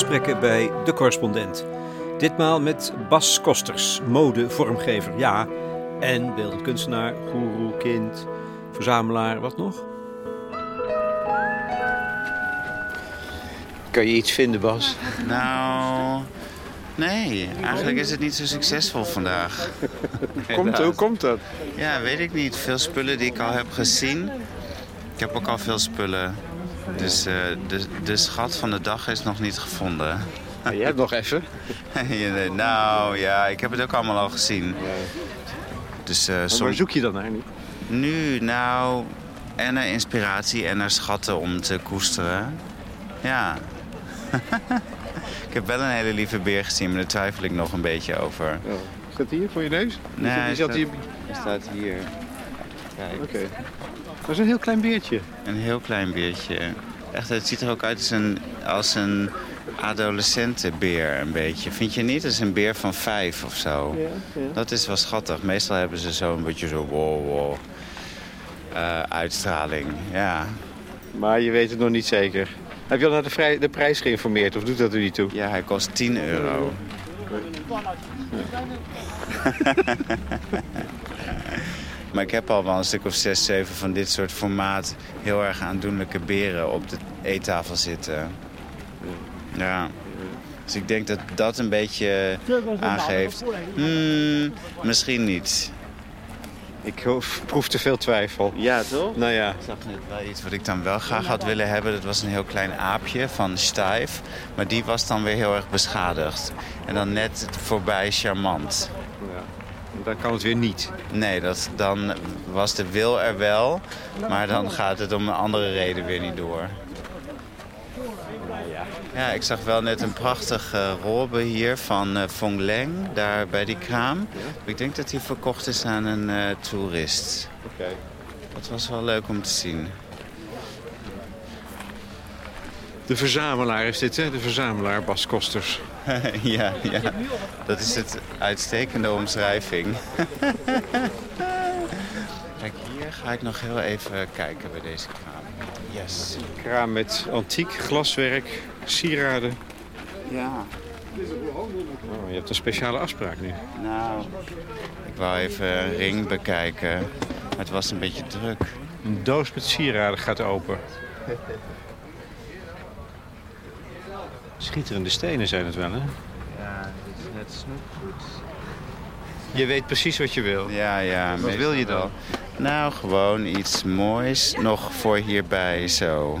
gesprekken bij De Correspondent. Ditmaal met Bas Kosters, modevormgever, ja. En beeldend kunstenaar, goeroe, kind, verzamelaar, wat nog? Kan je iets vinden, Bas? Nou, nee. Eigenlijk is het niet zo succesvol vandaag. Komt, hoe komt dat? Ja, weet ik niet. Veel spullen die ik al heb gezien. Ik heb ook al veel spullen. Dus uh, de, de schat van de dag is nog niet gevonden. Je hebt nog even. nou ja, ik heb het ook allemaal al gezien. Dus, uh, som... Waar zoek je dan naar nu? Nu, nou, en naar inspiratie en naar schatten om te koesteren. Ja. ik heb wel een hele lieve beer gezien, maar daar twijfel ik nog een beetje over. Ja. Staat hier voor je neus? Nee, staat, hier... hij staat hier. Kijk. Oké. Dat is een heel klein beertje. Een heel klein beertje. Echt, het ziet er ook uit als een, als een adolescentenbeer een beetje. Vind je niet? Het is een beer van vijf of zo. Ja, ja. Dat is wel schattig. Meestal hebben ze zo een beetje zo wow, wow uh, uitstraling. Ja. Maar je weet het nog niet zeker. Heb je al naar de, vrij, de prijs geïnformeerd of doet dat er niet toe? Ja, hij kost 10 euro. maar ik heb al wel een stuk of 6, 7 van dit soort formaat... heel erg aandoenlijke beren op de eettafel zitten. Ja. Dus ik denk dat dat een beetje aangeeft... Hmm, misschien niet. Ik proef te veel twijfel. Ja, toch? Nou ja. Ik zag net wel iets wat ik dan wel graag had willen hebben. Dat was een heel klein aapje van Stijf. Maar die was dan weer heel erg beschadigd. En dan net voorbij charmant. Dan kan het weer niet. Nee, dat, dan was de wil er wel. Maar dan gaat het om een andere reden weer niet door. Ja, ik zag wel net een prachtige robe hier van uh, Fong Leng, daar bij die kraam. Ik denk dat die verkocht is aan een uh, toerist. Oké. Okay. Dat was wel leuk om te zien. De verzamelaar is dit, hè? De verzamelaar Bas Kosters. ja, ja, dat is het uitstekende omschrijving. Kijk, hier ga ik nog heel even kijken bij deze kraam. Yes. Kraam met antiek glaswerk, sieraden. Ja. Oh, je hebt een speciale afspraak nu. Nou, ik wou even een ring bekijken. Maar het was een beetje druk. Een doos met sieraden gaat open. Schitterende stenen zijn het wel, hè? Ja, dit is net snoepgoed. Je weet precies wat je wil. Ja, ja. Wat wil je dan? Nou, gewoon iets moois nog voor hierbij zo.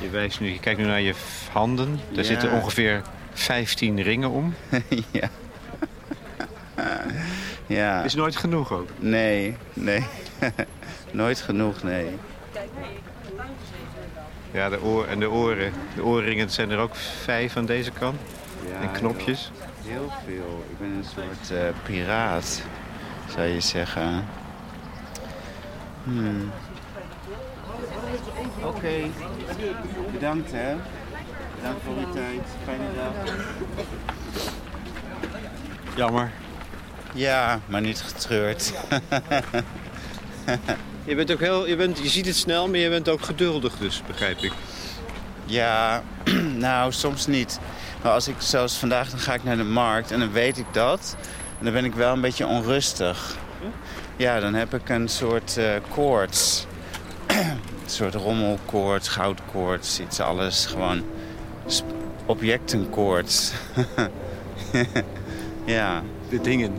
Je wijst nu, je kijkt nu naar je handen. Daar zitten ongeveer 15 ringen om. ja. ja. Is nooit genoeg ook? Nee, nee. nooit genoeg, nee. Ja, de oor en de oren. De oorringen zijn er ook vijf aan deze kant. Ja, en knopjes. Heel veel. Ik ben een soort uh, piraat, zou je zeggen. Hmm. Oké. Okay. Bedankt, hè. Bedankt voor uw tijd. Fijne dag. Jammer. Ja, maar niet getreurd. je bent ook heel, je, bent, je ziet het snel, maar je bent ook geduldig dus, begrijp ik. Ja, nou, soms niet. Maar als ik, zoals vandaag, dan ga ik naar de markt en dan weet ik dat. En dan ben ik wel een beetje onrustig. Ja, dan heb ik een soort uh, koorts. een soort rommelkoorts, goudkoorts, iets alles. Gewoon objectenkoorts. ja. De dingen.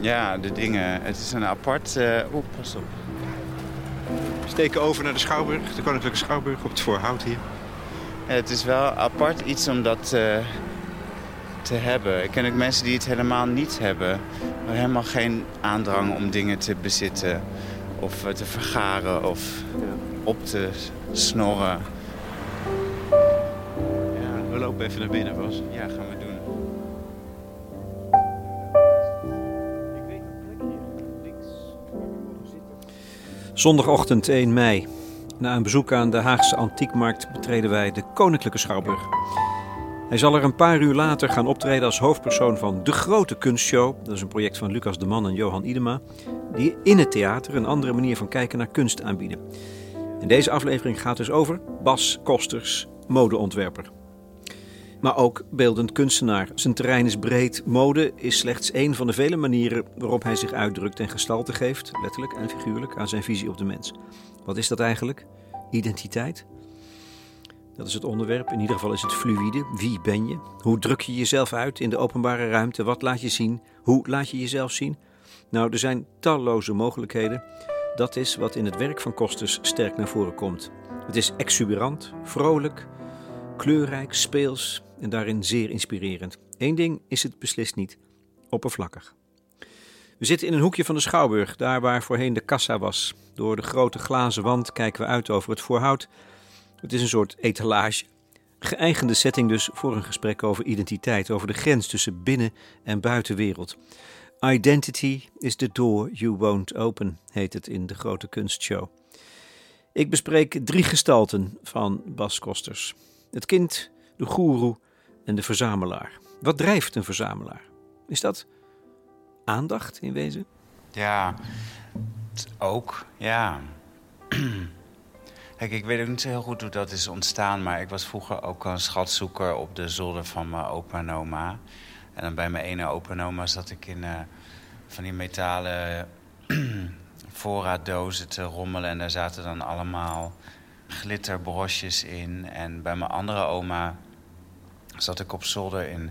Ja, de dingen. Het is een apart... Uh... Oeh, pas op. We steken over naar de Schouwburg, de Koninklijke Schouwburg, op het voorhout hier. Ja, het is wel apart iets om dat uh, te hebben. Ik ken ook mensen die het helemaal niet hebben. Helemaal geen aandrang om dingen te bezitten. Of uh, te vergaren of op te snorren. Ja, we lopen even naar binnen, Bas. Ja, gaan we Zondagochtend 1 mei. Na een bezoek aan de Haagse Antiekmarkt betreden wij de Koninklijke Schouwburg. Hij zal er een paar uur later gaan optreden als hoofdpersoon van De Grote Kunstshow. Dat is een project van Lucas de Man en Johan Idema. Die in het theater een andere manier van kijken naar kunst aanbieden. En deze aflevering gaat dus over Bas Kosters, modeontwerper. Maar ook beeldend kunstenaar. Zijn terrein is breed. Mode is slechts één van de vele manieren waarop hij zich uitdrukt en gestalte geeft, letterlijk en figuurlijk, aan zijn visie op de mens. Wat is dat eigenlijk? Identiteit? Dat is het onderwerp. In ieder geval is het fluïde. Wie ben je? Hoe druk je jezelf uit in de openbare ruimte? Wat laat je zien? Hoe laat je jezelf zien? Nou, er zijn talloze mogelijkheden. Dat is wat in het werk van Kostes sterk naar voren komt. Het is exuberant, vrolijk, kleurrijk, speels en daarin zeer inspirerend. Eén ding is het beslist niet: oppervlakkig. We zitten in een hoekje van de schouwburg, daar waar voorheen de kassa was. Door de grote glazen wand kijken we uit over het voorhout. Het is een soort etalage. Geëigende setting dus voor een gesprek over identiteit, over de grens tussen binnen- en buitenwereld. Identity is the door you won't open, heet het in de grote kunstshow. Ik bespreek drie gestalten van Bas Kosters: het kind, de goeroe en de verzamelaar. Wat drijft een verzamelaar? Is dat aandacht in wezen? Ja, ook, ja. Kijk, ik weet ook niet zo heel goed hoe dat is ontstaan, maar ik was vroeger ook een schatzoeker op de zolder van mijn opa en oma. En dan bij mijn ene opa en oma zat ik in uh, van die metalen voorraaddozen te rommelen. En daar zaten dan allemaal glitterbrosjes in. En bij mijn andere oma zat ik op zolder in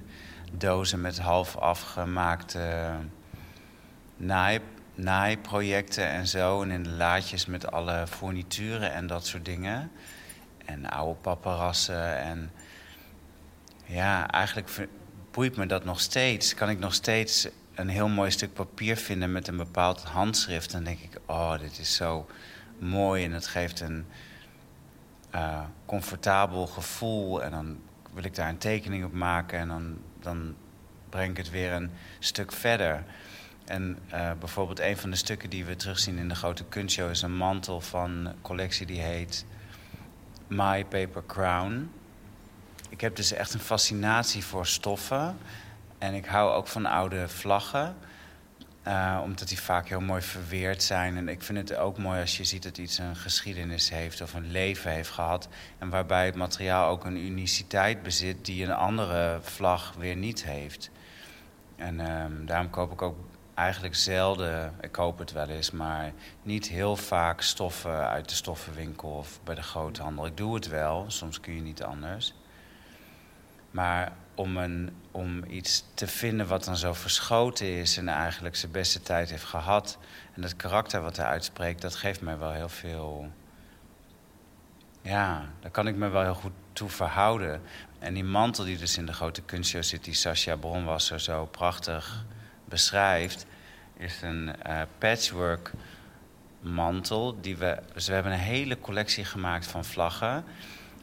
dozen met half afgemaakte naai, naaiprojecten en zo. En in de laadjes met alle fournituren en dat soort dingen. En oude paparassen. En ja, eigenlijk boeit me dat nog steeds. Kan ik nog steeds een heel mooi stuk papier vinden met een bepaald handschrift. Dan denk ik, oh, dit is zo mooi en het geeft een uh, comfortabel gevoel. En dan wil ik daar een tekening op maken en dan, dan breng ik het weer een stuk verder. En uh, bijvoorbeeld een van de stukken die we terugzien in de grote kunstshow... is een mantel van een collectie die heet My Paper Crown. Ik heb dus echt een fascinatie voor stoffen... En ik hou ook van oude vlaggen. Uh, omdat die vaak heel mooi verweerd zijn. En ik vind het ook mooi als je ziet dat iets een geschiedenis heeft of een leven heeft gehad. En waarbij het materiaal ook een uniciteit bezit die een andere vlag weer niet heeft. En um, daarom koop ik ook eigenlijk zelden, ik koop het wel eens, maar niet heel vaak stoffen uit de stoffenwinkel of bij de groothandel. Ik doe het wel, soms kun je niet anders. Maar om, een, om iets te vinden wat dan zo verschoten is en eigenlijk zijn beste tijd heeft gehad. En dat karakter wat hij uitspreekt, dat geeft mij wel heel veel. Ja, daar kan ik me wel heel goed toe verhouden. En die mantel die dus in de grote kunstshow zit, die Sascha Bronwasser zo prachtig beschrijft, is een uh, patchwork mantel. Die we, dus we hebben een hele collectie gemaakt van vlaggen.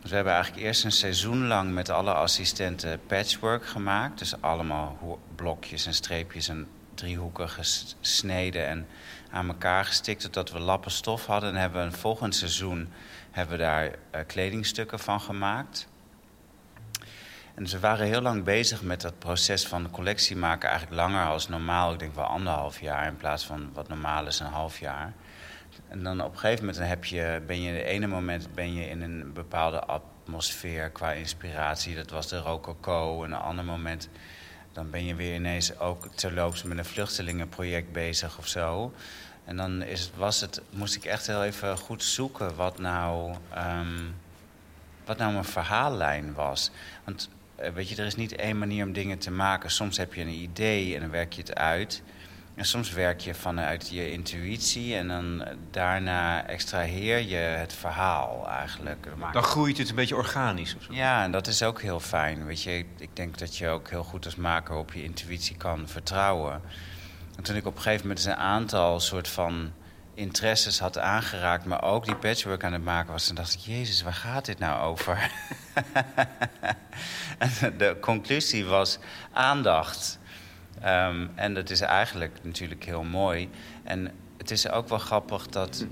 We hebben eigenlijk eerst een seizoen lang met alle assistenten patchwork gemaakt. Dus allemaal blokjes en streepjes en driehoeken gesneden en aan elkaar gestikt totdat we lappen stof hadden. En hebben we een volgend seizoen hebben we daar uh, kledingstukken van gemaakt. En we waren heel lang bezig met dat proces van collectie maken. Eigenlijk langer als normaal. Ik denk wel anderhalf jaar in plaats van wat normaal is een half jaar. En dan op een gegeven moment heb je, ben je de ene moment ben je in een bepaalde atmosfeer qua inspiratie. Dat was de Rococo. En een ander moment dan ben je weer ineens ook terloops met een vluchtelingenproject bezig of zo. En dan is, was het, moest ik echt heel even goed zoeken wat nou, um, wat nou mijn verhaallijn was. Want eh, weet je, er is niet één manier om dingen te maken. Soms heb je een idee en dan werk je het uit. En soms werk je vanuit je intuïtie en dan daarna extraheer je het verhaal eigenlijk. Dan groeit het een beetje organisch of zo. Ja, en dat is ook heel fijn. Weet je, ik denk dat je ook heel goed als maker op je intuïtie kan vertrouwen. En toen ik op een gegeven moment een aantal soort van interesses had aangeraakt, maar ook die patchwork aan het maken was, dan dacht ik, Jezus, waar gaat dit nou over? en de conclusie was aandacht. Um, en dat is eigenlijk natuurlijk heel mooi. En het is ook wel grappig dat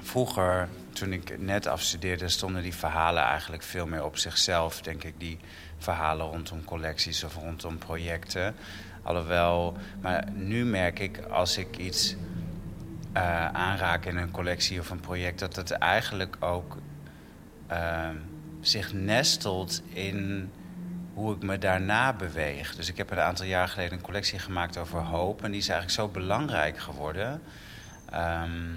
vroeger, toen ik net afstudeerde, stonden die verhalen eigenlijk veel meer op zichzelf. Denk ik, die verhalen rondom collecties of rondom projecten. Alhoewel, maar nu merk ik als ik iets uh, aanraak in een collectie of een project, dat het eigenlijk ook uh, zich nestelt in hoe ik me daarna beweeg. Dus ik heb een aantal jaar geleden een collectie gemaakt over hoop. En die is eigenlijk zo belangrijk geworden. Ehm,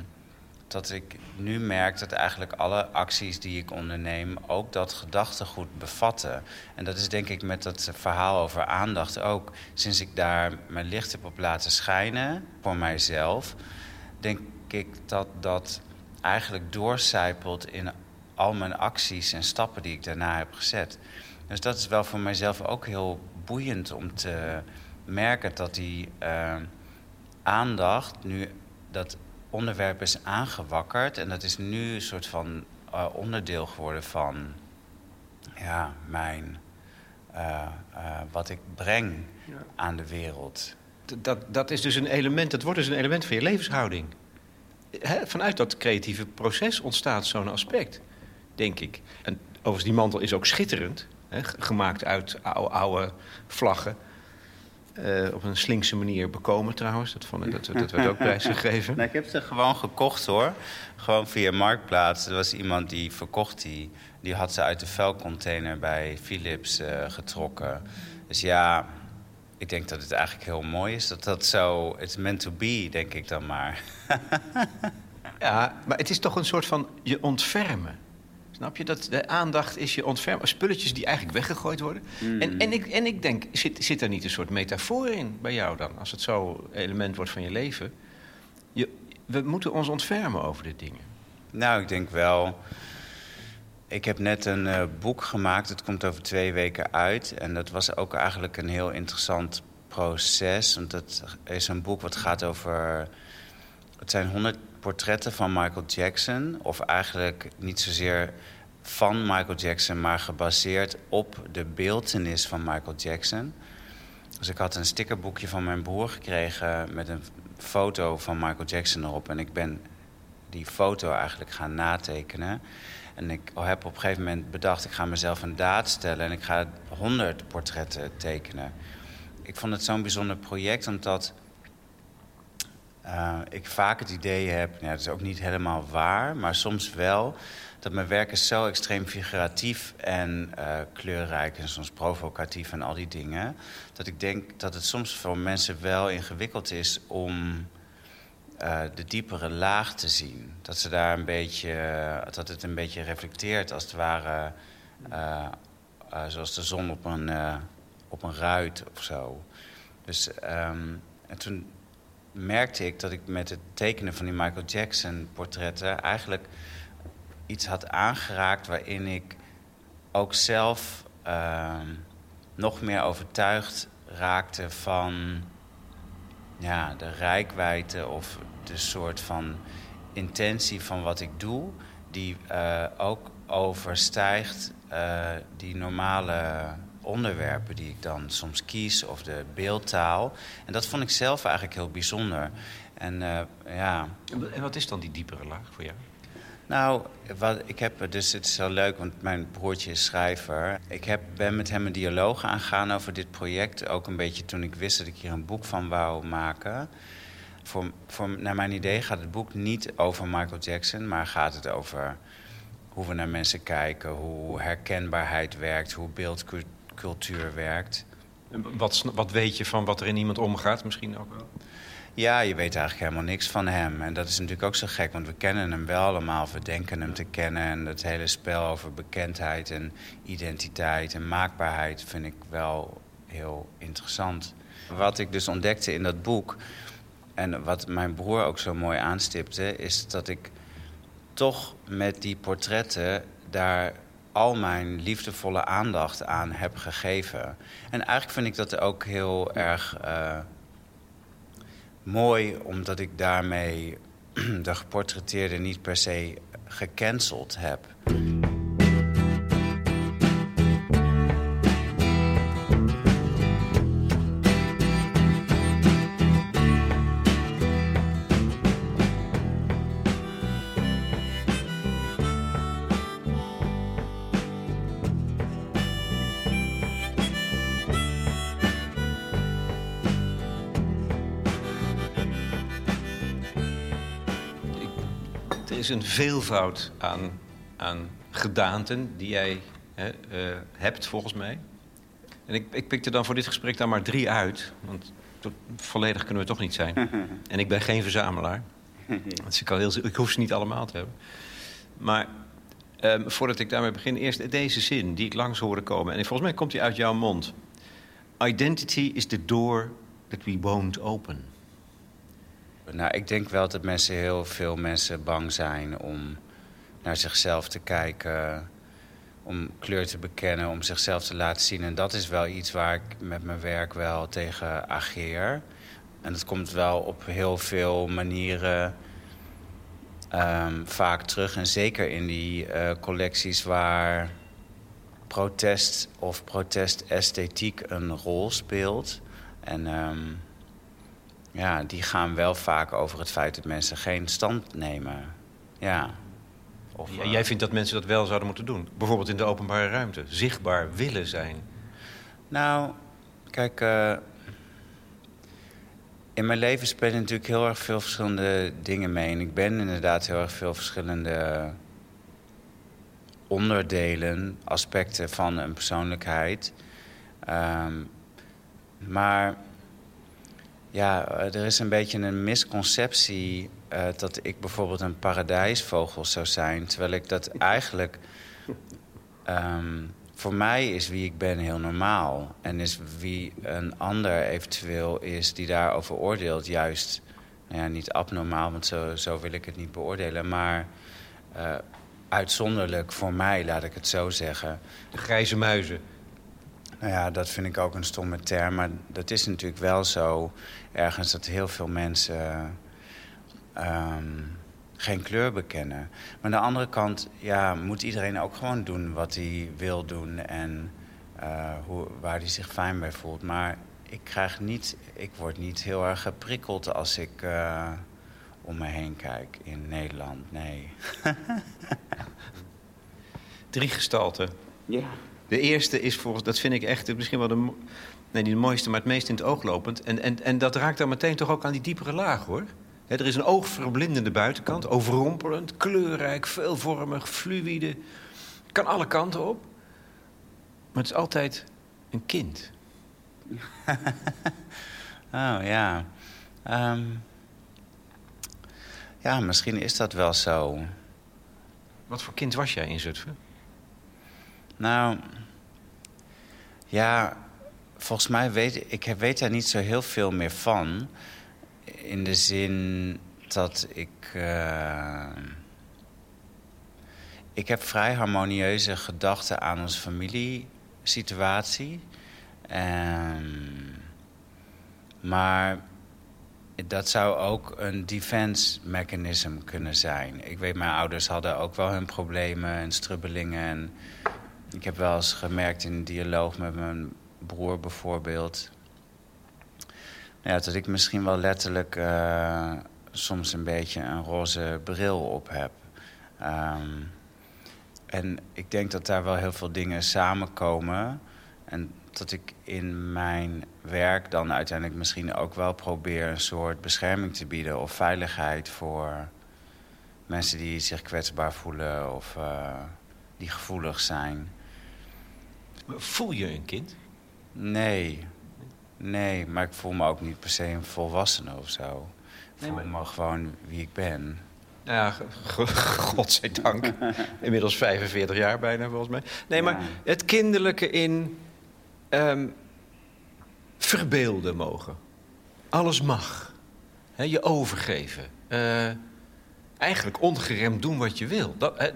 dat ik nu merk dat eigenlijk alle acties die ik onderneem ook dat gedachtegoed bevatten. En dat is denk ik met dat verhaal over aandacht ook. Sinds ik daar mijn licht heb op laten schijnen voor mijzelf, denk ik dat dat eigenlijk doorcijpelt in al mijn acties en stappen die ik daarna heb gezet. Dus dat is wel voor mijzelf ook heel boeiend om te merken dat die uh, aandacht nu dat onderwerp is aangewakkerd. En dat is nu een soort van uh, onderdeel geworden van ja, mijn, uh, wat ik breng ja. aan de wereld. Dat, dat is dus een element, dat wordt dus een element van je levenshouding. He, vanuit dat creatieve proces ontstaat zo'n aspect, denk ik. En overigens, die mantel is ook schitterend. He, gemaakt uit oude, oude vlaggen. Uh, op een slinkse manier bekomen trouwens. Dat, vond ik, dat, dat werd ook prijsgegeven. nee, ik heb ze gewoon gekocht hoor. Gewoon via Marktplaats. Er was iemand die verkocht die. Die had ze uit de vuilcontainer bij Philips uh, getrokken. Dus ja, ik denk dat het eigenlijk heel mooi is. Dat dat zo... It's meant to be, denk ik dan maar. ja, maar het is toch een soort van je ontfermen. Snap je? Dat de aandacht is je ontfermen. Spulletjes die eigenlijk weggegooid worden. Mm. En, en, ik, en ik denk, zit, zit er niet een soort metafoor in bij jou dan? Als het zo element wordt van je leven. Je, we moeten ons ontfermen over dit dingen. Nou, ik denk wel. Ik heb net een uh, boek gemaakt. Het komt over twee weken uit. En dat was ook eigenlijk een heel interessant proces. Want het is een boek wat gaat over. Het zijn honderd portretten van Michael Jackson. Of eigenlijk niet zozeer van Michael Jackson, maar gebaseerd op de beeldenis van Michael Jackson. Dus ik had een stickerboekje van mijn broer gekregen met een foto van Michael Jackson erop. En ik ben die foto eigenlijk gaan natekenen. En ik heb op een gegeven moment bedacht, ik ga mezelf een daad stellen en ik ga honderd portretten tekenen. Ik vond het zo'n bijzonder project, omdat uh, ik vaak het idee heb, dat is ook niet helemaal waar, maar soms wel, dat mijn werk is zo extreem figuratief en uh, kleurrijk en soms provocatief en al die dingen, dat ik denk dat het soms voor mensen wel ingewikkeld is om uh, de diepere laag te zien. Dat ze daar een beetje, dat het een beetje reflecteert als het ware, zoals de zon op een, op een ruit of zo. Dus um, en toen merkte ik dat ik met het tekenen van die Michael Jackson portretten eigenlijk iets had aangeraakt waarin ik ook zelf uh, nog meer overtuigd raakte van ja, de rijkwijde of de soort van intentie van wat ik doe, die uh, ook overstijgt uh, die normale onderwerpen die ik dan soms kies of de beeldtaal. En dat vond ik zelf eigenlijk heel bijzonder. En uh, ja. En wat is dan die diepere laag voor jou? Nou, wat, ik heb dus het is heel leuk, want mijn broertje is schrijver. Ik heb, ben met hem een dialoog aangegaan over dit project. Ook een beetje toen ik wist dat ik hier een boek van wou maken. Voor, voor, naar mijn idee gaat het boek niet over Michael Jackson, maar gaat het over hoe we naar mensen kijken, hoe herkenbaarheid werkt, hoe beeldcultuur cultuur werkt. Wat, wat weet je van wat er in iemand omgaat misschien ook wel? Ja, je weet eigenlijk helemaal niks van hem. En dat is natuurlijk ook zo gek, want we kennen hem wel allemaal. We denken hem te kennen. En het hele spel over bekendheid en identiteit en maakbaarheid vind ik wel heel interessant. Wat ik dus ontdekte in dat boek, en wat mijn broer ook zo mooi aanstipte, is dat ik toch met die portretten daar al mijn liefdevolle aandacht aan heb gegeven. En eigenlijk vind ik dat ook heel erg uh, mooi, omdat ik daarmee de geportretteerde niet per se gecanceld heb. Is een veelvoud aan, aan gedaanten die jij hè, uh, hebt, volgens mij. En ik, ik pikte dan voor dit gesprek dan maar drie uit. Want volledig kunnen we toch niet zijn. en ik ben geen verzamelaar. Dus ik, kan heel, ik hoef ze niet allemaal te hebben. Maar um, voordat ik daarmee begin, eerst deze zin die ik langs hoorde komen. En volgens mij komt die uit jouw mond. Identity is the door that we won't open. Nou, ik denk wel dat mensen, heel veel mensen bang zijn om naar zichzelf te kijken, om kleur te bekennen, om zichzelf te laten zien. En dat is wel iets waar ik met mijn werk wel tegen ageer. En dat komt wel op heel veel manieren um, vaak terug. En zeker in die uh, collecties waar protest of protesesthetiek een rol speelt. En um, ja, die gaan wel vaak over het feit dat mensen geen stand nemen. Ja. Of, ja, jij vindt dat mensen dat wel zouden moeten doen? Bijvoorbeeld in de openbare ruimte. Zichtbaar willen zijn. Nou, kijk... Uh, in mijn leven spelen natuurlijk heel erg veel verschillende dingen mee. En ik ben inderdaad heel erg veel verschillende onderdelen, aspecten van een persoonlijkheid. Um, maar ja, er is een beetje een misconceptie uh, dat ik bijvoorbeeld een paradijsvogel zou zijn. Terwijl ik dat eigenlijk. Um, voor mij is wie ik ben heel normaal. En is wie een ander eventueel is die daarover oordeelt, juist nou ja, niet abnormaal, want zo, zo wil ik het niet beoordelen. Maar uh, uitzonderlijk voor mij, laat ik het zo zeggen. De grijze muizen. Nou ja, dat vind ik ook een stomme term. Maar dat is natuurlijk wel zo ergens dat heel veel mensen um, geen kleur bekennen. Maar aan de andere kant ja, moet iedereen ook gewoon doen wat hij wil doen en uh, hoe, waar hij zich fijn bij voelt. Maar ik, krijg niet, ik word niet heel erg geprikkeld als ik uh, om me heen kijk in Nederland. Nee. Drie gestalten. Ja. De eerste is volgens, dat vind ik echt misschien wel de, nee, niet de mooiste, maar het meest in het oog lopend. En, en, en dat raakt dan meteen toch ook aan die diepere laag hoor. er is een oogverblindende buitenkant, overrompelend, kleurrijk, veelvormig, fluïde. Kan alle kanten op. Maar het is altijd een kind. oh ja. Um, ja, misschien is dat wel zo. Wat voor kind was jij in Zutphen? Nou, ja, volgens mij weet ik weet daar niet zo heel veel meer van. In de zin dat ik. Uh, ik heb vrij harmonieuze gedachten aan onze familiesituatie. Um, maar dat zou ook een defense mechanism kunnen zijn. Ik weet, mijn ouders hadden ook wel hun problemen en strubbelingen. En ik heb wel eens gemerkt in een dialoog met mijn broer bijvoorbeeld... Ja, dat ik misschien wel letterlijk uh, soms een beetje een roze bril op heb. Um, en ik denk dat daar wel heel veel dingen samenkomen. En dat ik in mijn werk dan uiteindelijk misschien ook wel probeer een soort bescherming te bieden of veiligheid voor mensen die zich kwetsbaar voelen of uh, die gevoelig zijn. Voel je een kind? Nee. Nee, maar ik voel me ook niet per se een volwassene of zo. Ik voel me gewoon wie ik ben. Nou ja, godzijdank. Inmiddels 45 jaar bijna, volgens mij. Nee, maar het kinderlijke in um, verbeelden mogen. Alles mag. je overgeven. Uh, eigenlijk ongeremd doen wat je wil. Dat,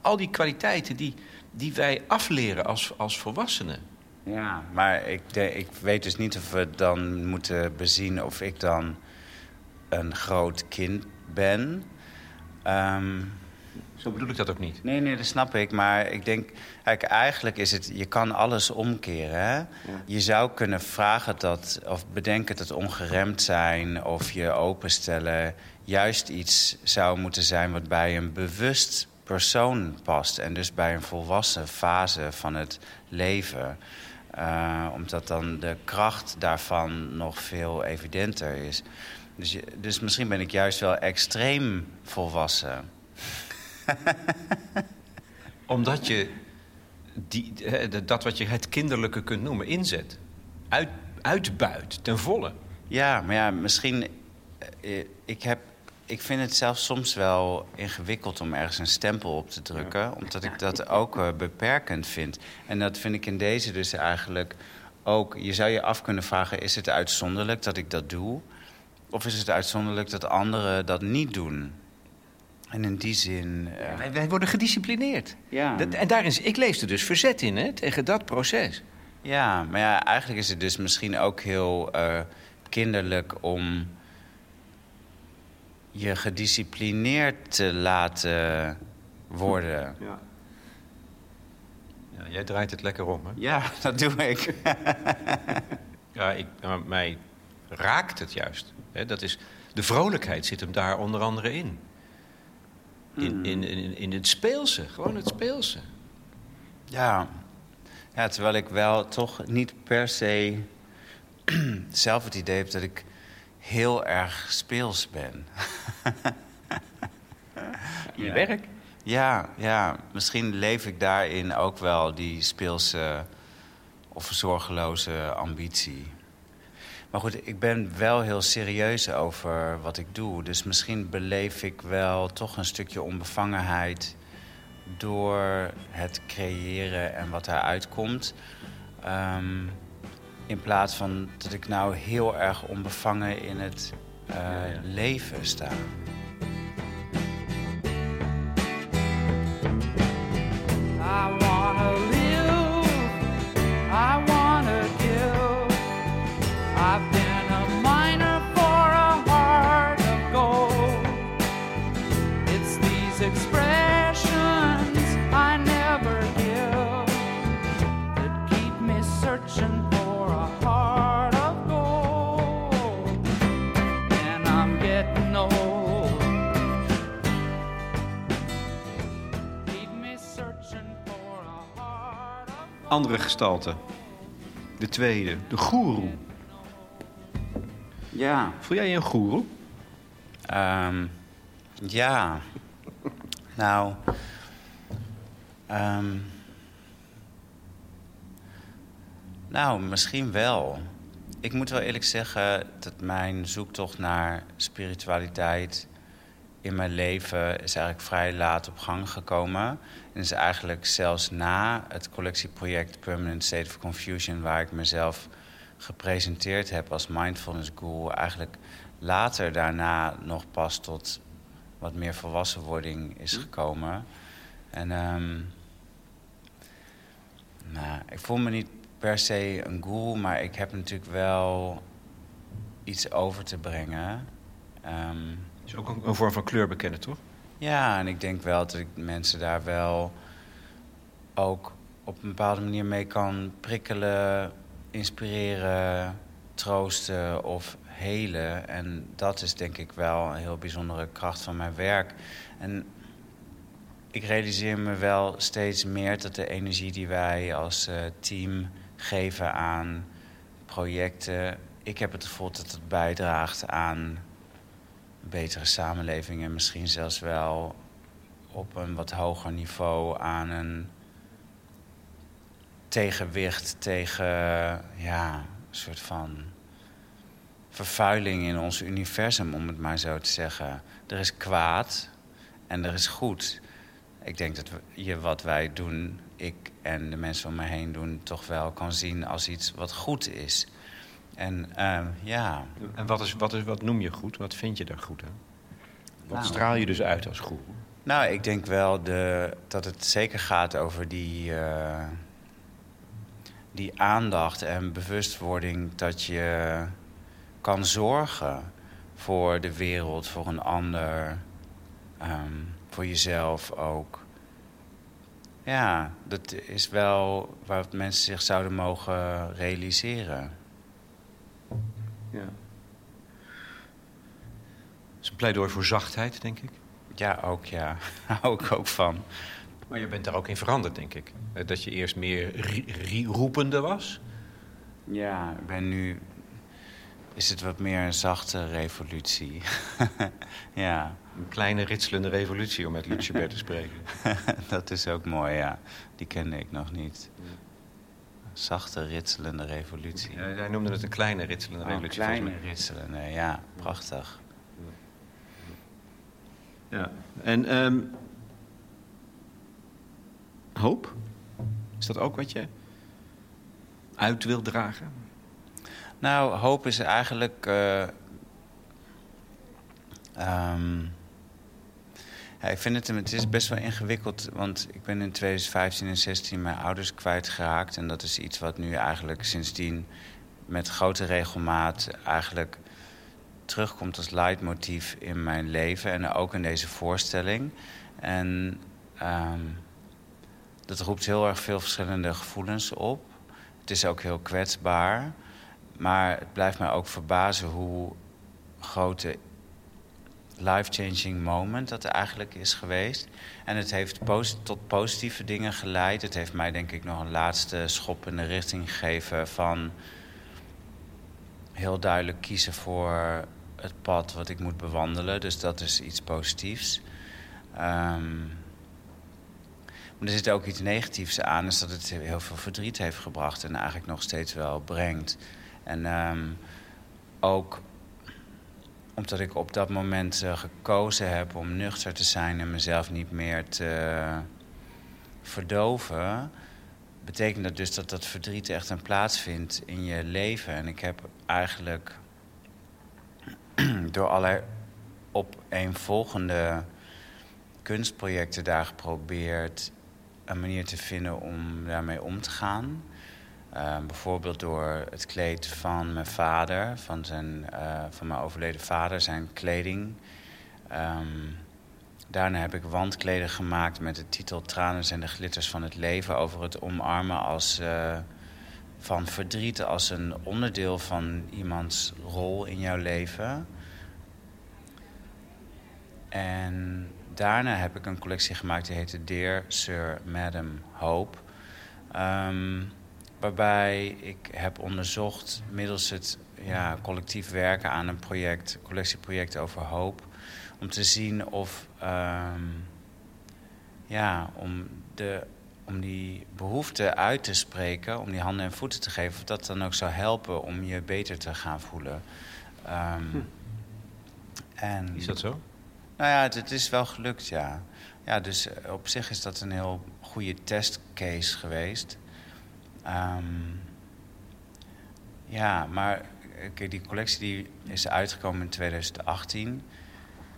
al die kwaliteiten die, die wij afleren als, als volwassenen. Ja, maar ik, de, ik weet dus niet of we dan moeten bezien of ik dan een groot kind ben. Um, Zo bedoel ik dat ook niet. Nee, nee, dat snap ik. Maar ik denk, eigenlijk is het, je kan alles omkeren. Hè? Je zou kunnen vragen dat, of bedenken dat ongeremd zijn of je openstellen juist iets zou moeten zijn wat bij een bewust persoon past. En dus bij een volwassen fase van het leven. Uh, omdat dan de kracht daarvan nog veel evidenter is. Dus, dus misschien ben ik juist wel extreem volwassen. omdat je die, dat wat je het kinderlijke kunt noemen, inzet. Uit, uitbuit, ten volle. Ja, maar ja, misschien... Eh, ik, heb, ik vind het zelfs soms wel ingewikkeld om ergens een stempel op te drukken. Omdat ik dat ook uh, beperkend vind. En dat vind ik in deze dus eigenlijk ook... Je zou je af kunnen vragen, is het uitzonderlijk dat ik dat doe? Of is het uitzonderlijk dat anderen dat niet doen? En in die zin... Uh... Wij, wij, worden gedisciplineerd. Ja. Dat, en daar is, ik lees er dus verzet in, hè, tegen dat proces. Ja, maar ja, eigenlijk is het dus misschien ook heel uh, kinderlijk om je gedisciplineerd te laten worden. Ja. ja jij draait het lekker om, hè? Ja, dat doe ik. ja, ik, mij raakt het juist. Hè? Dat is, de vrolijkheid zit hem daar onder andere in. In, in, in, in het speelse, gewoon het speelse. Ja. ja, terwijl ik wel toch niet per se zelf het idee heb dat ik heel erg speels ben. Je werk? Ja, ja, misschien leef ik daarin ook wel die speelse of zorgeloze ambitie. Maar goed, ik ben wel heel serieus over wat ik doe. Dus misschien beleef ik wel toch een stukje onbevangenheid door het creëren en wat daaruit komt. Um, in plaats van dat ik nou heel erg onbevangen in het uh, ja, ja. leven sta. I Andere gestalte. De tweede, de goeroe. Ja. Voel jij je een goeroe? Um, ja. nou. Um, nou, misschien wel. Ik moet wel eerlijk zeggen dat mijn zoektocht naar spiritualiteit in mijn leven is eigenlijk vrij laat op gang gekomen. En is eigenlijk zelfs na het collectieproject Permanent State of Confusion, waar ik mezelf gepresenteerd heb als mindfulness guru, eigenlijk later daarna nog pas tot wat meer volwassenwording is gekomen. En um, nou, ik voel me niet per se een guru, maar ik heb natuurlijk wel iets over te brengen. Um, is ook een, vorm van kleur bekennen, toch? Ja, en ik denk wel dat ik mensen daar wel ook op een bepaalde manier mee kan prikkelen, inspireren, troosten of helen. En dat is denk ik wel een heel bijzondere kracht van mijn werk. En ik realiseer me wel steeds meer dat de energie die wij als uh, team geven aan projecten. Ik heb het gevoel dat het bijdraagt aan betere samenleving en misschien zelfs wel op een wat hoger niveau aan een tegenwicht tegen ja, een soort van vervuiling in ons universum, om het maar zo te zeggen. Er is kwaad en er is goed. Ik denk dat je wat wij doen, ik en de mensen om me heen doen, toch wel kan zien als iets wat goed is. En uh, ja. En wat, is, wat, is, wat noem je goed? Wat vind je daar goed aan? Wat nou, straal je dus uit als goed? Nou, ik denk wel de, dat het zeker gaat over die, uh, die aandacht en bewustwording dat je kan zorgen voor de wereld, voor een ander, um, voor jezelf ook. Ja, dat is wel waar mensen zich zouden mogen realiseren. Ja. Het is een pleidooi voor zachtheid, denk ik. Ja, ook ja. Hou ik ook van. Maar je bent daar ook in veranderd, denk ik. Dat je eerst meer roepende was. Ja, ik ben nu is het wat meer een zachte revolutie. ja. Een kleine ritselende revolutie, om met Lucebert te spreken. dat is ook mooi, ja. Die kende ik nog niet. Zachte ritselende revolutie. Ja, hij noemde het een kleine ritselende Oh, revolutie. kleine volgens mij. ritselende, ja. Prachtig. Ja. En ehm, hoop? Is dat ook wat je uit wil dragen? Nou, hoop is eigenlijk. eh, ehm, ik vind het, het is best wel ingewikkeld, want ik ben in 2015 en 16 mijn ouders kwijtgeraakt. En dat is iets wat nu eigenlijk sindsdien met grote regelmaat eigenlijk terugkomt als leidmotief in mijn leven en ook in deze voorstelling. En ehm, dat roept heel erg veel verschillende gevoelens op. Het is ook heel kwetsbaar. Maar het blijft mij ook verbazen hoe grote life-changing moment dat er eigenlijk is geweest. En het heeft tot positieve dingen geleid. Het heeft mij denk ik nog een laatste schop in de richting gegeven van heel duidelijk kiezen voor het pad wat ik moet bewandelen. Dus dat is iets positiefs. Ehm, maar er zit ook iets negatiefs aan, is dat het heel veel verdriet heeft gebracht en eigenlijk nog steeds wel brengt. En ehm, ook omdat ik op dat moment eh, gekozen heb om nuchter te zijn en mezelf niet meer te verdoven, betekent dat dus dat dat verdriet echt een plaats vindt in je leven. En ik heb eigenlijk door allerlei opeenvolgende kunstprojecten daar geprobeerd een manier te vinden om daarmee om te gaan. Uh, bijvoorbeeld door het kleed van mijn vader, van, zijn, uh, van mijn overleden vader, zijn kleding. Um, daarna heb ik wandkleden gemaakt met de titel Tranen zijn de glitters van het leven. Over het omarmen als, uh, van verdriet als een onderdeel van iemands rol in jouw leven. En daarna heb ik een collectie gemaakt die heette Dear Sir Madam Hope. Um, waarbij ik heb onderzocht middels het ja, collectief werken aan een project, collectieproject over hoop, om te zien of um, ja, om, de, om die behoefte uit te spreken, om die handen en voeten te geven, of dat dan ook zou helpen om je beter te gaan voelen. Um, hm. en, Is dat zo? Nou ja, het, het, is wel gelukt, ja. Ja, dus op zich is dat een heel goede testcase geweest. Um, ja, maar kijk, die collectie die is uitgekomen in 2018.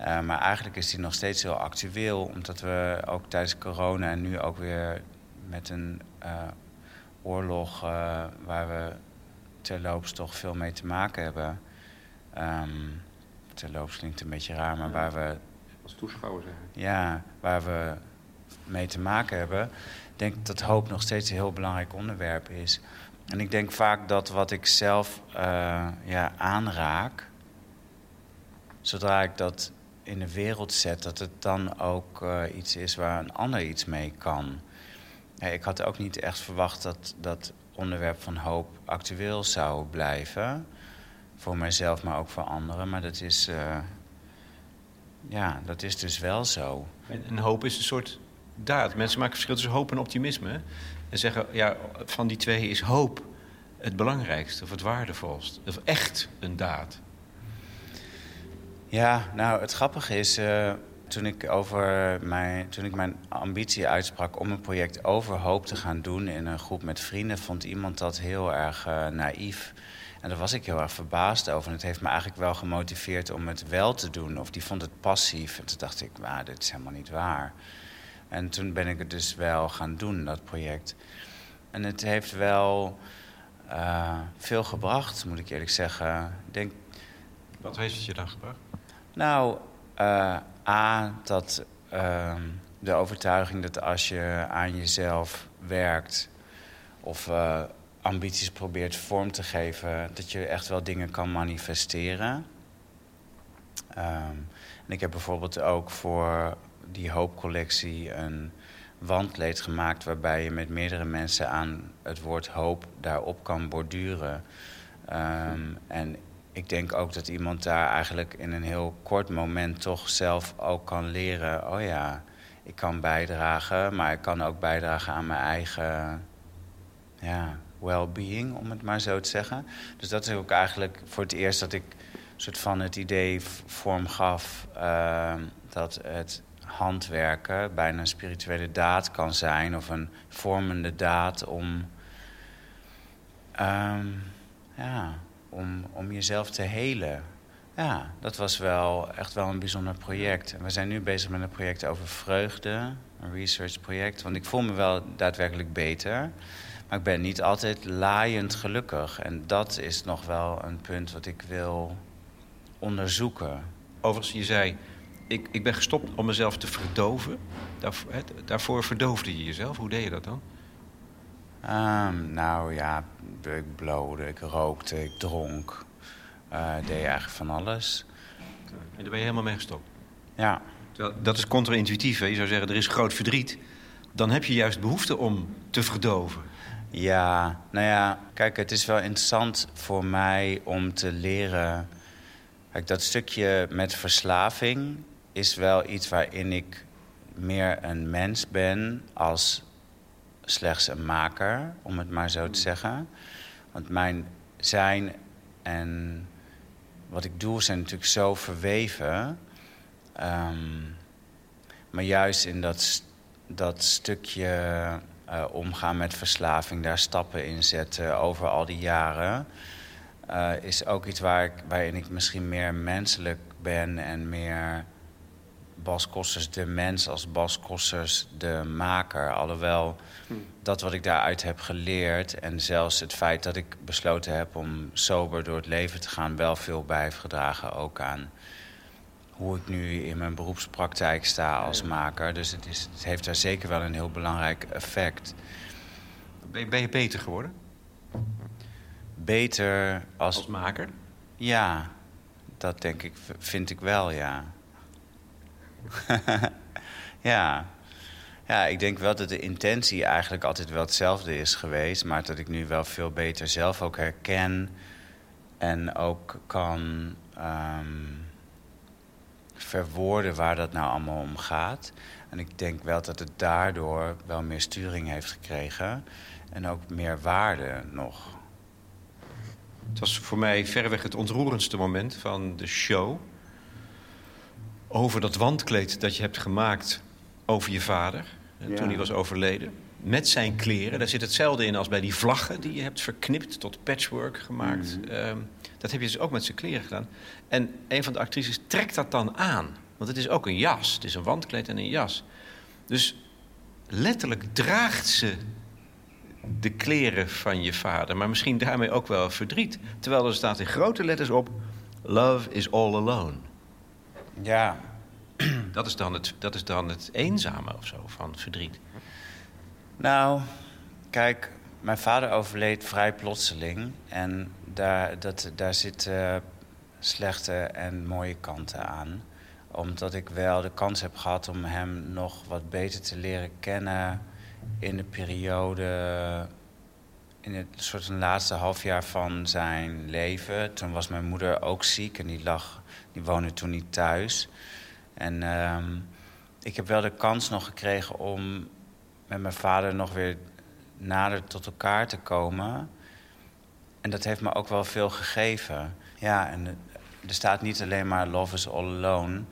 Uh, maar eigenlijk is die nog steeds heel actueel, omdat we ook tijdens corona en nu ook weer met een uh, oorlog waar we terloops toch veel mee te maken hebben. Um, terloops klinkt een beetje raar, maar waar we. Als toeschouwer zeggen. Ja, waar we mee te maken hebben. Denk dat hoop nog steeds een heel belangrijk onderwerp is. En ik denk vaak dat wat ik zelf uh, ja, aanraak, zodra ik dat in de wereld zet, dat het dan ook uh, iets is waar een ander iets mee kan. Ik had ook niet echt verwacht dat dat onderwerp van hoop actueel zou blijven. Voor mijzelf, maar ook voor anderen. Maar dat is, uh, ja, dat is dus wel zo. En, en hoop is een soort daad. Mensen maken verschil tussen hoop en optimisme. En zeggen, ja, van die twee is hoop het belangrijkste of het waardevolst. Of echt een daad. Ja, nou, het grappige is... Uh, toen ik, over mijn, toen ik mijn ambitie uitsprak om een project over hoop te gaan doen... in een groep met vrienden, vond iemand dat heel erg uh, naïef. En daar was ik heel erg verbaasd over. En het heeft me eigenlijk wel gemotiveerd om het wel te doen. Of die vond het passief. En toen dacht ik, dit is helemaal niet waar. En toen ben ik het dus wel gaan doen, dat project. En het heeft wel uh, veel gebracht, moet ik eerlijk zeggen. Ik denk, Wat heeft het je dan gebracht? Nou, uh, A, dat uh, de overtuiging dat als je aan jezelf werkt... of uh, ambities probeert vorm te geven... dat je echt wel dingen kan manifesteren. Um, en ik heb bijvoorbeeld ook voor die hoopcollectie een wandleed gemaakt... waarbij je met meerdere mensen aan het woord hoop daarop kan borduren. Um, en ik denk ook dat iemand daar eigenlijk in een heel kort moment toch zelf ook kan leren: oh ja, ik kan bijdragen, maar ik kan ook bijdragen aan mijn eigen ja, well-being, om het maar zo te zeggen. Dus dat is ook eigenlijk voor het eerst dat ik soort van het idee vorm gaf uh, dat het handwerken bijna een spirituele daad kan zijn of een vormende daad om, um, ja, om, om jezelf te helen. Ja, dat was wel echt wel een bijzonder project. We zijn nu bezig met een project over vreugde, een researchproject. Want ik voel me wel daadwerkelijk beter. Maar ik ben niet altijd laaiend gelukkig. En dat is nog wel een punt wat ik wil onderzoeken. Overigens, je zei, ik, ik ben gestopt om mezelf te verdoven. Daarvoor, daarvoor verdoofde je jezelf. Hoe deed je dat dan? Um, nou ja, ik blode, ik rookte, ik dronk. Uh, deed eigenlijk van alles. En daar ben je helemaal mee gestopt? Ja. Terwijl, dat is contra-intuïtief. Je zou zeggen, er is groot verdriet. Dan heb je juist behoefte om te verdoven. Ja, nou ja, kijk, het is wel interessant voor mij om te leren. Kijk, dat stukje met verslaving is wel iets waarin ik meer een mens ben als slechts een maker, om het maar zo te zeggen. Want mijn zijn en wat ik doe zijn natuurlijk zo verweven. Um, maar juist in dat, dat stukje uh, omgaan met verslaving, daar stappen in zetten over al die jaren. Uh, is ook iets waar ik, waarin ik misschien meer menselijk ben en meer Bas Kossers de mens als Bas Kossers de maker. Alhoewel dat wat ik daaruit heb geleerd en zelfs het feit dat ik besloten heb om sober door het leven te gaan, wel veel bij heeft gedragen ook aan hoe ik nu in mijn beroepspraktijk sta als maker. Dus het, is, het heeft daar zeker wel een heel belangrijk effect. Ben je, ben je beter geworden? Beter als... Als maker? Ja, dat denk ik, vind ik wel, ja. ja. Ja, ik denk wel dat de intentie eigenlijk altijd wel hetzelfde is geweest. Maar dat ik nu wel veel beter zelf ook herken. En ook kan um, verwoorden waar dat nou allemaal om gaat. En ik denk wel dat het daardoor wel meer sturing heeft gekregen. En ook meer waarde nog. Het was voor mij verreweg het ontroerendste moment van de show over dat wandkleed dat je hebt gemaakt over je vader. Toen hij was overleden. Met zijn kleren. Daar zit hetzelfde in als bij die vlaggen die je hebt verknipt tot patchwork gemaakt. Mhm. Ehm, dat heb je dus ook met zijn kleren gedaan. En een van de actrices trekt dat dan aan. Want het is ook een jas. Het is een wandkleed en een jas. Dus letterlijk draagt ze de kleren van je vader. Maar misschien daarmee ook wel verdriet. Terwijl er staat in grote letters op... Love is all alone. Ja. Dat is dan het, dat is dan het eenzame of zo van verdriet. Nou, kijk, mijn vader overleed vrij plotseling. En daar, dat, daar zitten slechte en mooie kanten aan. Omdat ik wel de kans heb gehad om hem nog wat beter te leren kennen in de periode. In het soort een laatste halfjaar van zijn leven. Toen was mijn moeder ook ziek en die lag die woonde toen niet thuis. En ehm, ik heb wel de kans nog gekregen om met mijn vader nog weer nader tot elkaar te komen. En dat heeft me ook wel veel gegeven. Ja, en er staat niet alleen maar Love is all alone.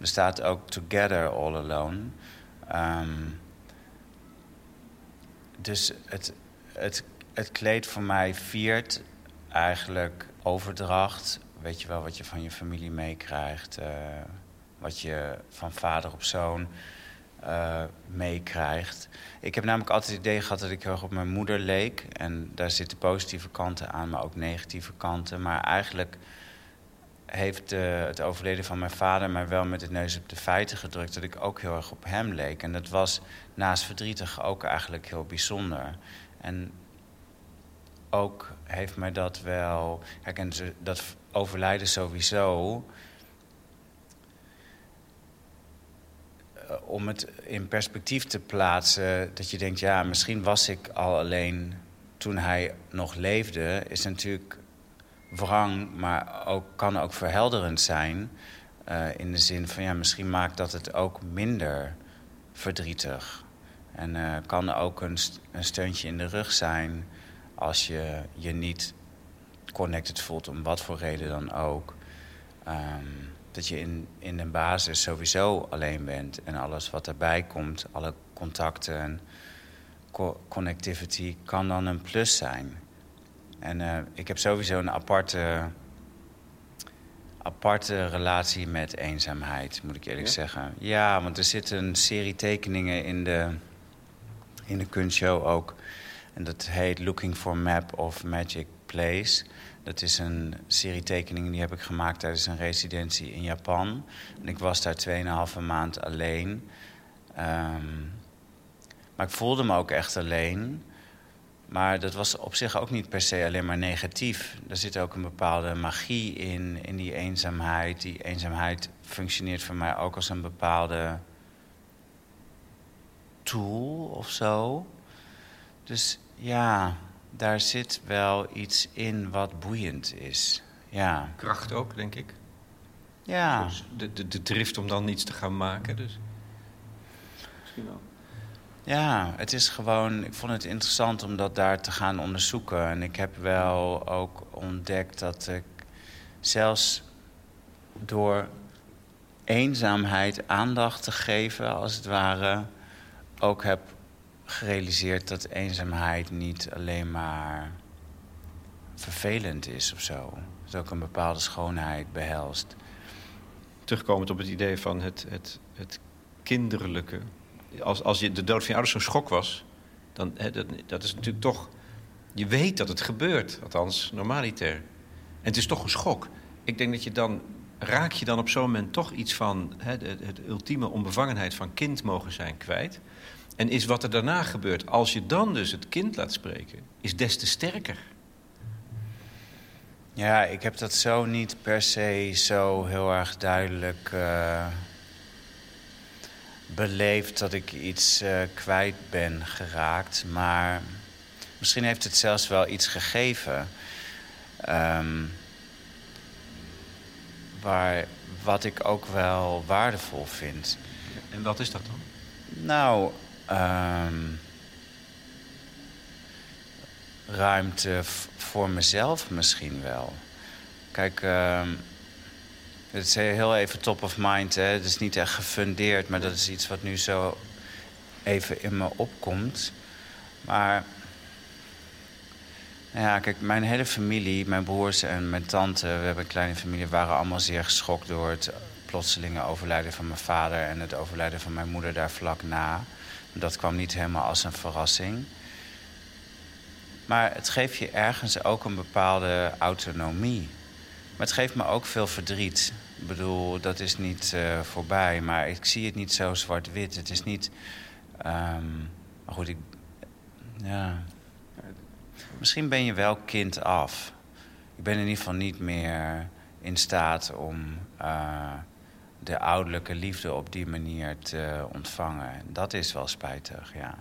Er staat ook Together all alone. Um, dus het, het, het kleed voor mij viert eigenlijk overdracht, weet je wel, wat je van je familie meekrijgt. Uh, wat je van vader op zoon uh, meekrijgt. Ik heb namelijk altijd het idee gehad dat ik heel erg op mijn moeder leek. En daar zitten positieve kanten aan, maar ook negatieve kanten. Maar eigenlijk heeft uh, het overleden van mijn vader mij wel met het neus op de feiten gedrukt... dat ik ook heel erg op hem leek. En dat was naast verdrietig ook eigenlijk heel bijzonder. En ook heeft mij dat wel... Kijk, en dat overlijden sowieso... Eh, om het in perspectief te plaatsen, dat je denkt... ja, misschien was ik al alleen toen hij nog leefde... is natuurlijk wrang, maar ook, kan ook verhelderend zijn. Uh, in de zin van, ja, misschien maakt dat het ook minder verdrietig. En uh, kan ook een, een steuntje in de rug zijn als je je niet connected voelt, om wat voor reden dan ook. Um, dat je in, in de basis sowieso alleen bent. En alles wat erbij komt, alle contacten en co connectivity, kan dan een plus zijn. En uh, ik heb sowieso een aparte, aparte relatie met eenzaamheid, moet ik eerlijk ja? zeggen. Ja, want er zit een serie tekeningen in de, in de kunstshow ook. En dat heet Looking for Map of Magic Place. Dat is een serie tekeningen die heb ik gemaakt tijdens een residentie in Japan. En ik was daar 2,5 maand alleen. Um, maar ik voelde me ook echt alleen. Maar dat was op zich ook niet per se alleen maar negatief. Er zit ook een bepaalde magie in, in die eenzaamheid. Die eenzaamheid functioneert voor mij ook als een bepaalde tool of zo. Dus ja, daar zit wel iets in wat boeiend is. Ja. Kracht ook, denk ik. Ja. Dus de, de, de drift om dan iets te gaan maken. Dus. Misschien wel. Ja, het is gewoon. Ik vond het interessant om dat daar te gaan onderzoeken. En ik heb wel ook ontdekt dat ik zelfs door eenzaamheid aandacht te geven, als het ware, ook heb gerealiseerd dat eenzaamheid niet alleen maar vervelend is of zo. Het ook een bepaalde schoonheid behelst. Terugkomend op het idee van het, het, het kinderlijke. Als, als je de dood van je ouders zo'n schok was, dan hè, dat, dat is natuurlijk toch. Je weet dat het gebeurt, althans normaliter. En het is toch een schok. Ik denk dat je dan. Raak je dan op zo'n moment toch iets van de ultieme onbevangenheid van kind mogen zijn kwijt? En is wat er daarna gebeurt, als je dan dus het kind laat spreken, is des te sterker. Ja, ik heb dat zo niet per se zo heel erg duidelijk uh, beleefd dat ik iets uh, kwijt ben geraakt. Maar misschien heeft het zelfs wel iets gegeven. Um, waar, wat ik ook wel waardevol vind. En wat is dat dan? Nou, um, ruimte voor mezelf misschien wel. Kijk, um, het is heel even top of mind. Hè? Het is niet echt gefundeerd, maar dat is iets wat nu zo even in me opkomt. Maar nou ja, kijk, mijn hele familie, mijn broers en mijn tante, we hebben een kleine familie, waren allemaal zeer geschokt door het plotselinge overlijden van mijn vader en het overlijden van mijn moeder daar vlak na. Dat kwam niet helemaal als een verrassing. Maar het geeft je ergens ook een bepaalde autonomie. Maar het geeft me ook veel verdriet. Ik bedoel, dat is niet uh, voorbij, maar ik zie het niet zo zwart-wit. Het is niet. Um, maar goed, ik. Ja. Misschien ben je wel kind af. Ik ben in ieder geval niet meer in staat om. Uh, de ouderlijke liefde op die manier te ontvangen. Dat is wel spijtig, ja.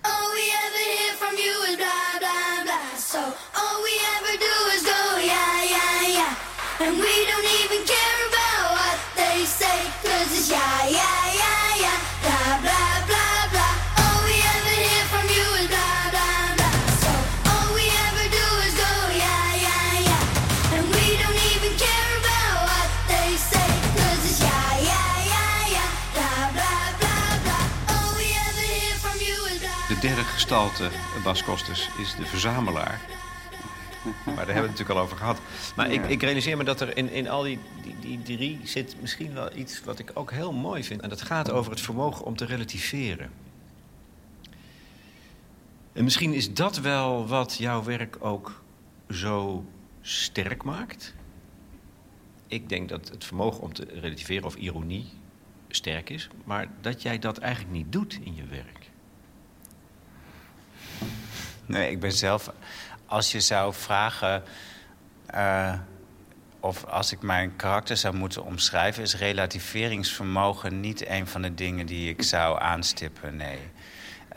All we ever hear from you is blah, blah, blah. So all we ever do is go, yeah, yeah, yeah. And we don't even care about what they say, cause it's yeah, yeah, yeah, yeah. Blah, blah, derde gestalte, Bas Kostes, is de verzamelaar. Maar daar hebben we het natuurlijk al over gehad. Maar ik, ik realiseer me dat er in, in al die, die, die drie zit misschien wel iets wat ik ook heel mooi vind. En dat gaat over het vermogen om te relativeren. En misschien is dat wel wat jouw werk ook zo sterk maakt. Ik denk dat het vermogen om te relativeren of ironie sterk is, maar dat jij dat eigenlijk niet doet in je werk. Nee, ik ben zelf. Als je zou vragen. Uh, of als ik mijn karakter zou moeten omschrijven, is relativeringsvermogen niet een van de dingen die ik zou aanstippen. Nee.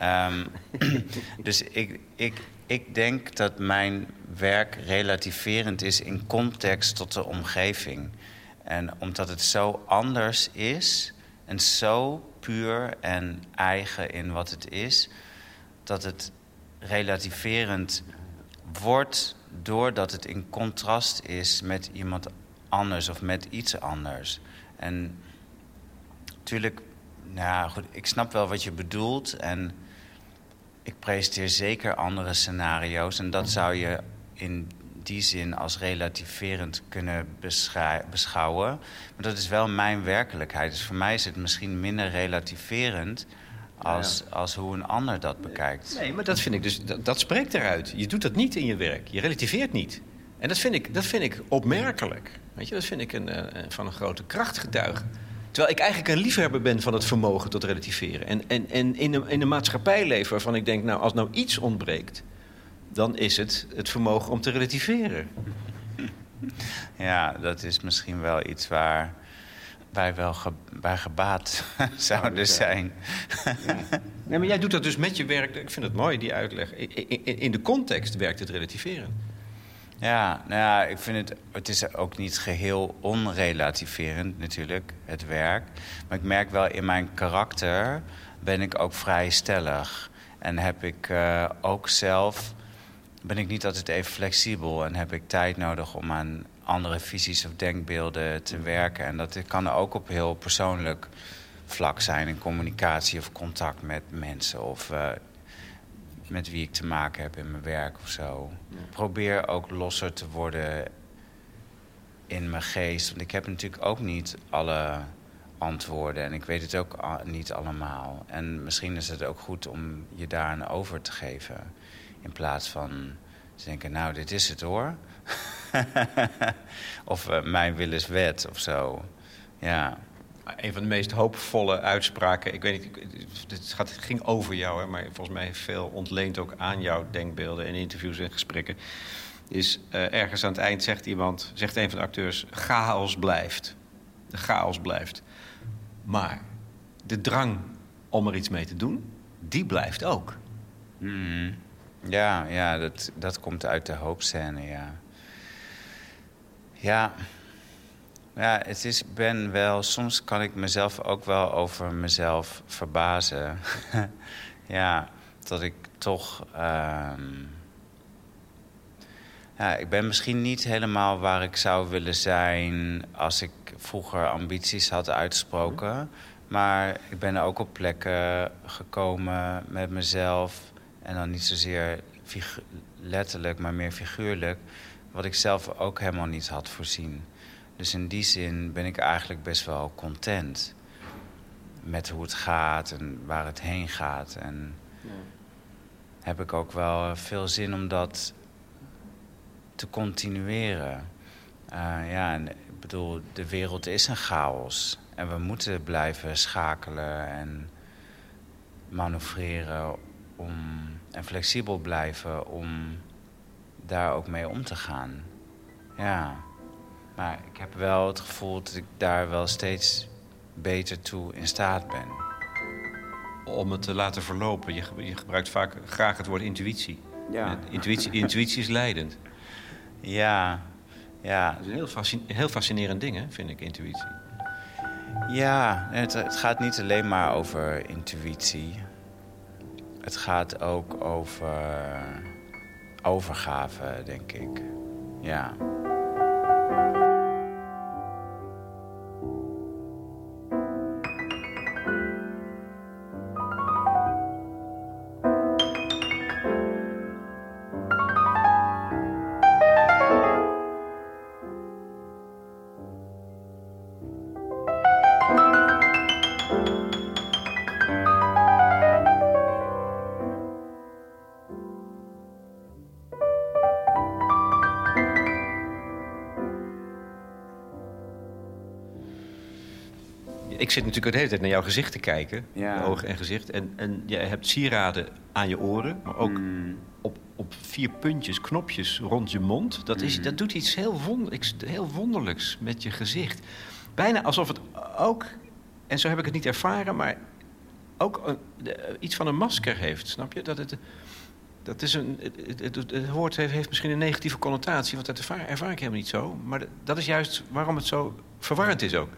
Um, dus ik, ik, Ik denk dat mijn werk relativerend is in context tot de omgeving. En omdat het zo anders is en zo puur en eigen in wat het is, dat het relativerend wordt doordat het in contrast is met iemand anders of met iets anders. En natuurlijk, nou goed, ik snap wel wat je bedoelt en ik presenteer zeker andere scenario's en dat zou je in die zin als relativerend kunnen beschouwen. Maar dat is wel mijn werkelijkheid. Dus voor mij is het misschien minder relativerend als, als hoe een ander dat bekijkt. Nee, maar dat vind ik dus, dat, spreekt eruit. Je doet dat niet in je werk. Je relativeert niet. En dat vind ik, dat vind ik opmerkelijk. Weet je, dat vind ik een, eh, van een grote kracht getuigen. Terwijl ik eigenlijk een liefhebber ben van het vermogen tot relativeren. En, en, en in, een, in een maatschappij leven waarvan ik denk, nou, als nou iets ontbreekt, dan is het het vermogen om te relativeren. Ja, dat is misschien wel iets waar wij wel bij gebaat zouden zijn. Nee, maar jij doet dat dus met je werk. Ik vind het mooi, die uitleg. In, in de context werkt het relativeren. Ja, nou ja, ik vind het... Het is ook niet geheel onrelativerend natuurlijk, het werk. Maar ik merk wel in mijn karakter ben ik ook vrij stellig. En heb ik uh, ook zelf... Ben ik niet altijd even flexibel en heb ik tijd nodig om aan andere visies of denkbeelden te werken. En dat kan ook op heel persoonlijk vlak zijn in communicatie of contact met mensen of uh, met wie ik te maken heb in mijn werk of zo. Probeer ook losser te worden in mijn geest. Want ik heb natuurlijk ook niet alle antwoorden en ik weet het ook niet allemaal. En misschien is het ook goed om je daar aan over te geven. In plaats van te denken, nou, dit is het hoor. of uh, mijn wil is wet of zo. Ja. Een van de meest hoopvolle uitspraken, ik weet niet, het, gaat, het ging over jou, hè, maar volgens mij veel ontleend ook aan jouw denkbeelden in interviews en gesprekken. Is uh, ergens aan het eind zegt iemand, zegt een van de acteurs, chaos blijft. De chaos blijft. Maar de drang om er iets mee te doen, die blijft ook. Mm. Ja, ja dat, dat komt uit de hoopscène, ja. Ja, ja, het is, ben wel, soms kan ik mezelf ook wel over mezelf verbazen. ja, dat ik toch. Uh, ja, ik ben misschien niet helemaal waar ik zou willen zijn als ik vroeger ambities had uitgesproken. Maar ik ben ook op plekken gekomen met mezelf. En dan niet zozeer letterlijk, maar meer figuurlijk wat ik zelf ook helemaal niet had voorzien. Dus in die zin ben ik eigenlijk best wel content met hoe het gaat en waar het heen gaat. En ja. heb ik ook wel veel zin om dat te continueren. Uh, ja, en ik bedoel, de wereld is een chaos. En we moeten blijven schakelen en manoeuvreren om, en flexibel blijven om daar ook mee om te gaan. Ja. Maar ik heb wel het gevoel dat ik daar wel steeds beter toe in staat ben. Om het te laten verlopen. Je, je gebruikt vaak graag het woord intuïtie. Ja. Intuïtie, intuïtie is leidend. Ja, ja. Dat is een heel, fascin heel fascinerend ding, hè, vind ik, intuïtie. Ja, het, het gaat niet alleen maar over intuïtie. Het gaat ook over overgave, denk ik. Ja. Zit natuurlijk de hele tijd naar jouw gezicht te kijken. Ja. Ogen en gezicht. En, en jij hebt sieraden aan je oren, maar ook mm. op, op vier puntjes, knopjes rond je mond. Dat, is, mm. dat doet iets heel, wonderlijks, heel wonderlijks met je gezicht. Bijna alsof het ook, en zo heb ik het niet ervaren, maar ook een, iets van een masker heeft. Snap je? Dat het, Dat is een, het, het, het woord heeft, heeft, misschien een negatieve connotatie, want dat ervaar, ervaar ik helemaal niet zo. Maar dat is juist waarom het zo verwarrend is ook.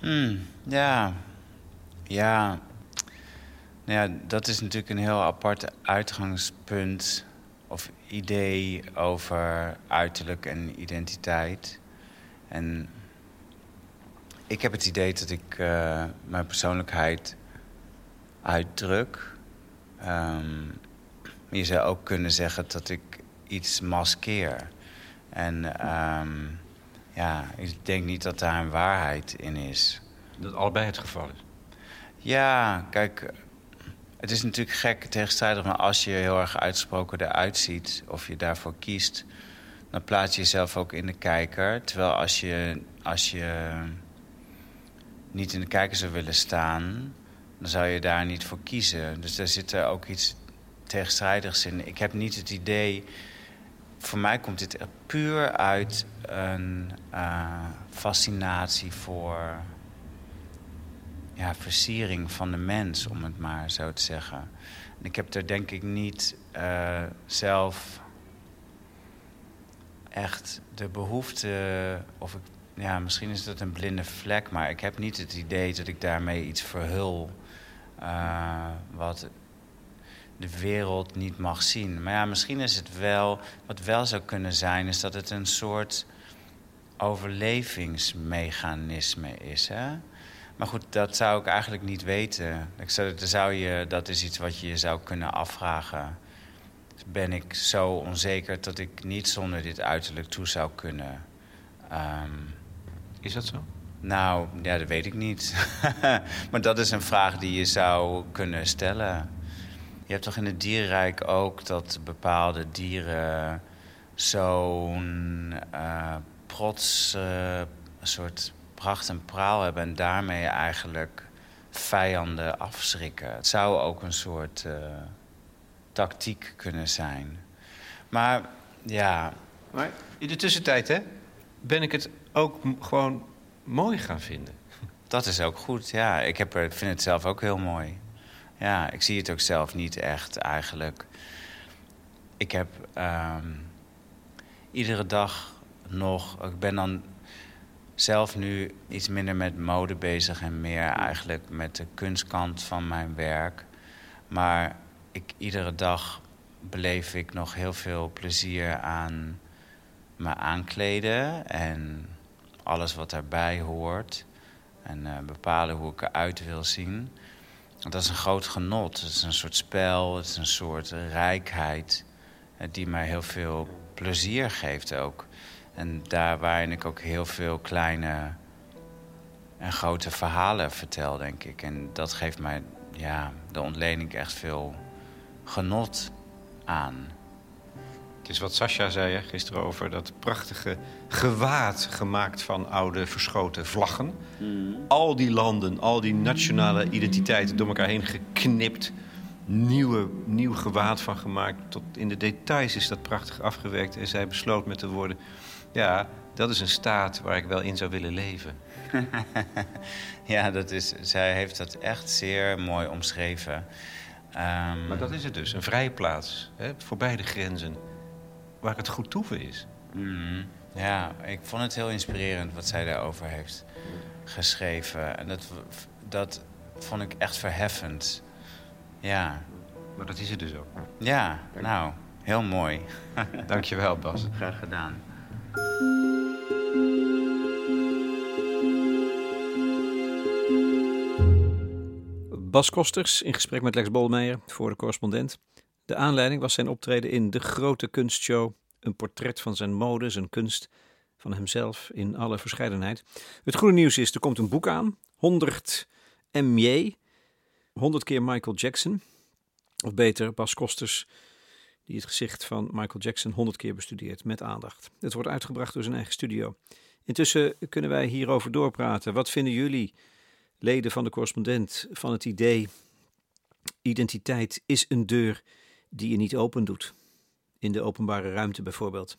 Hmm, ja, ja. Nou ja, dat is natuurlijk een heel apart uitgangspunt of idee over uiterlijk en identiteit. En ik heb het idee dat ik uh, mijn persoonlijkheid uitdruk. Um, je zou ook kunnen zeggen dat ik iets maskeer. En um, ja, ik denk niet dat daar een waarheid in is. Dat allebei het geval is? Ja, kijk, het is natuurlijk gek, tegenstrijdig, maar als je heel erg uitgesproken eruit ziet of je daarvoor kiest, dan plaats je jezelf ook in de kijker. Terwijl als je, als je niet in de kijker zou willen staan, dan zou je daar niet voor kiezen. Dus daar zit er ook iets tegenstrijdigs in. Ik heb niet het idee. Voor mij komt dit puur uit een uh, fascinatie voor ja, versiering van de mens, om het maar zo te zeggen. En ik heb er denk ik niet uh, zelf echt de behoefte, of ik, ja, misschien is dat een blinde vlek, maar ik heb niet het idee dat ik daarmee iets verhul uh, wat de wereld niet mag zien. Maar ja, misschien is het wel, wat wel zou kunnen zijn, is dat het een soort overlevingsmechanisme is. Hè? Maar goed, dat zou ik eigenlijk niet weten. Ik zou, zou je, dat is iets wat je je zou kunnen afvragen. Ben ik zo onzeker dat ik niet zonder dit uiterlijk toe zou kunnen? Um, is dat zo? Nou, ja, dat weet ik niet. maar dat is een vraag die je zou kunnen stellen. Je hebt toch in het dierenrijk ook dat bepaalde dieren zo'n uh, prots, uh, soort pracht en praal hebben en daarmee eigenlijk vijanden afschrikken. Het zou ook een soort uh, tactiek kunnen zijn. Maar ja. Maar in de tussentijd, hè, ben ik het ook gewoon mooi gaan vinden. Dat is ook goed, ja. Ik heb vind het zelf ook heel mooi. Ja, ik zie het ook zelf niet echt eigenlijk. Ik heb um, iedere dag nog... Ik ben dan zelf nu iets minder met mode bezig... en meer eigenlijk met de kunstkant van mijn werk. Maar ik, iedere dag beleef ik nog heel veel plezier aan me aankleden... en alles wat daarbij hoort. En uh, bepalen hoe ik eruit wil zien. Dat is een groot genot. Het is een soort spel, het is een soort rijkheid. Uh, die mij heel veel plezier geeft ook. En daar waarin ik ook heel veel kleine en grote verhalen vertel, denk ik. En dat geeft mij, ja, daar ontleen echt veel genot aan. Het is wat Sascha zei gisteren over dat prachtige gewaad gemaakt van oude verschoten vlaggen. Mm. Al die landen, al die nationale identiteiten door elkaar heen geknipt. Nieuwe, nieuw gewaad van gemaakt. Tot in de details is dat prachtig afgewerkt. En zij besloot met de woorden: Ja, dat is een staat waar ik wel in zou willen leven. ja, dat is, zij heeft dat echt zeer mooi omschreven. Um... Maar dat is het dus, een vrije plaats, hè, voorbij de grenzen waar het goed toeven is. Mm, ja, ik vond het heel inspirerend wat zij daarover heeft geschreven. En dat, dat vond ik echt verheffend. Ja. Maar dat is het dus ook. Ja, nou, heel mooi. Dankjewel, Bas. Graag gedaan. Bas Kosters in gesprek met Lex Bolmeijer voor de correspondent. De aanleiding was zijn optreden in De Grote Kunstshow. Een portret van zijn mode, zijn kunst, van hemzelf in alle verscheidenheid. Het goede nieuws is, er komt een boek aan. 100 MJ. 100 keer Michael Jackson. Of beter, Bas Kosters, die het gezicht van Michael Jackson 100 keer bestudeert met aandacht. Het wordt uitgebracht door zijn eigen studio. Intussen kunnen wij hierover doorpraten. Wat vinden jullie, leden van de correspondent, van het idee... identiteit is een deur die je niet open doet. In de openbare ruimte bijvoorbeeld.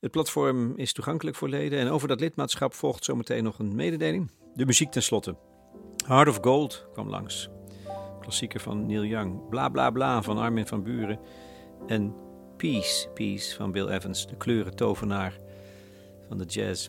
Het platform is toegankelijk voor leden en over dat lidmaatschap volgt zometeen nog een mededeling. De muziek tenslotte. Heart of Gold kwam langs. klassieker van Neil Young. Bla bla bla van Armin van Buren. En Peace, Peace van Bill Evans, de kleurentovenaar van de jazz.